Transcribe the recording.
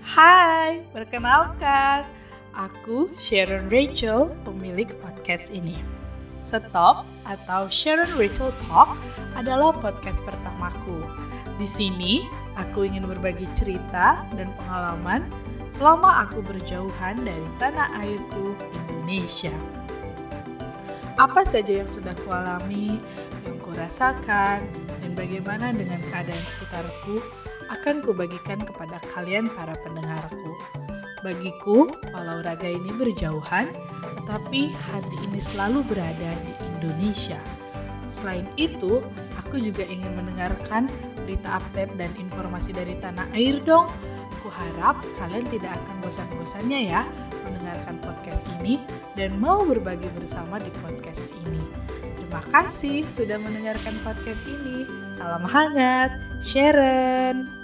Hai, perkenalkan, aku Sharon Rachel, pemilik podcast ini. Stop atau Sharon Rachel Talk adalah podcast pertamaku. Di sini, aku ingin berbagi cerita dan pengalaman selama aku berjauhan dari tanah airku, Indonesia. Apa saja yang sudah kualami, yang kurasakan, dan bagaimana dengan keadaan sekitarku akan kubagikan kepada kalian para pendengarku. Bagiku, walau raga ini berjauhan, tetapi hati ini selalu berada di Indonesia. Selain itu, aku juga ingin mendengarkan berita update dan informasi dari tanah air dong. Kuharap kalian tidak akan bosan-bosannya ya mendengarkan podcast ini dan mau berbagi bersama di podcast ini. Terima kasih sudah mendengarkan podcast ini. Salam hangat, Sharon.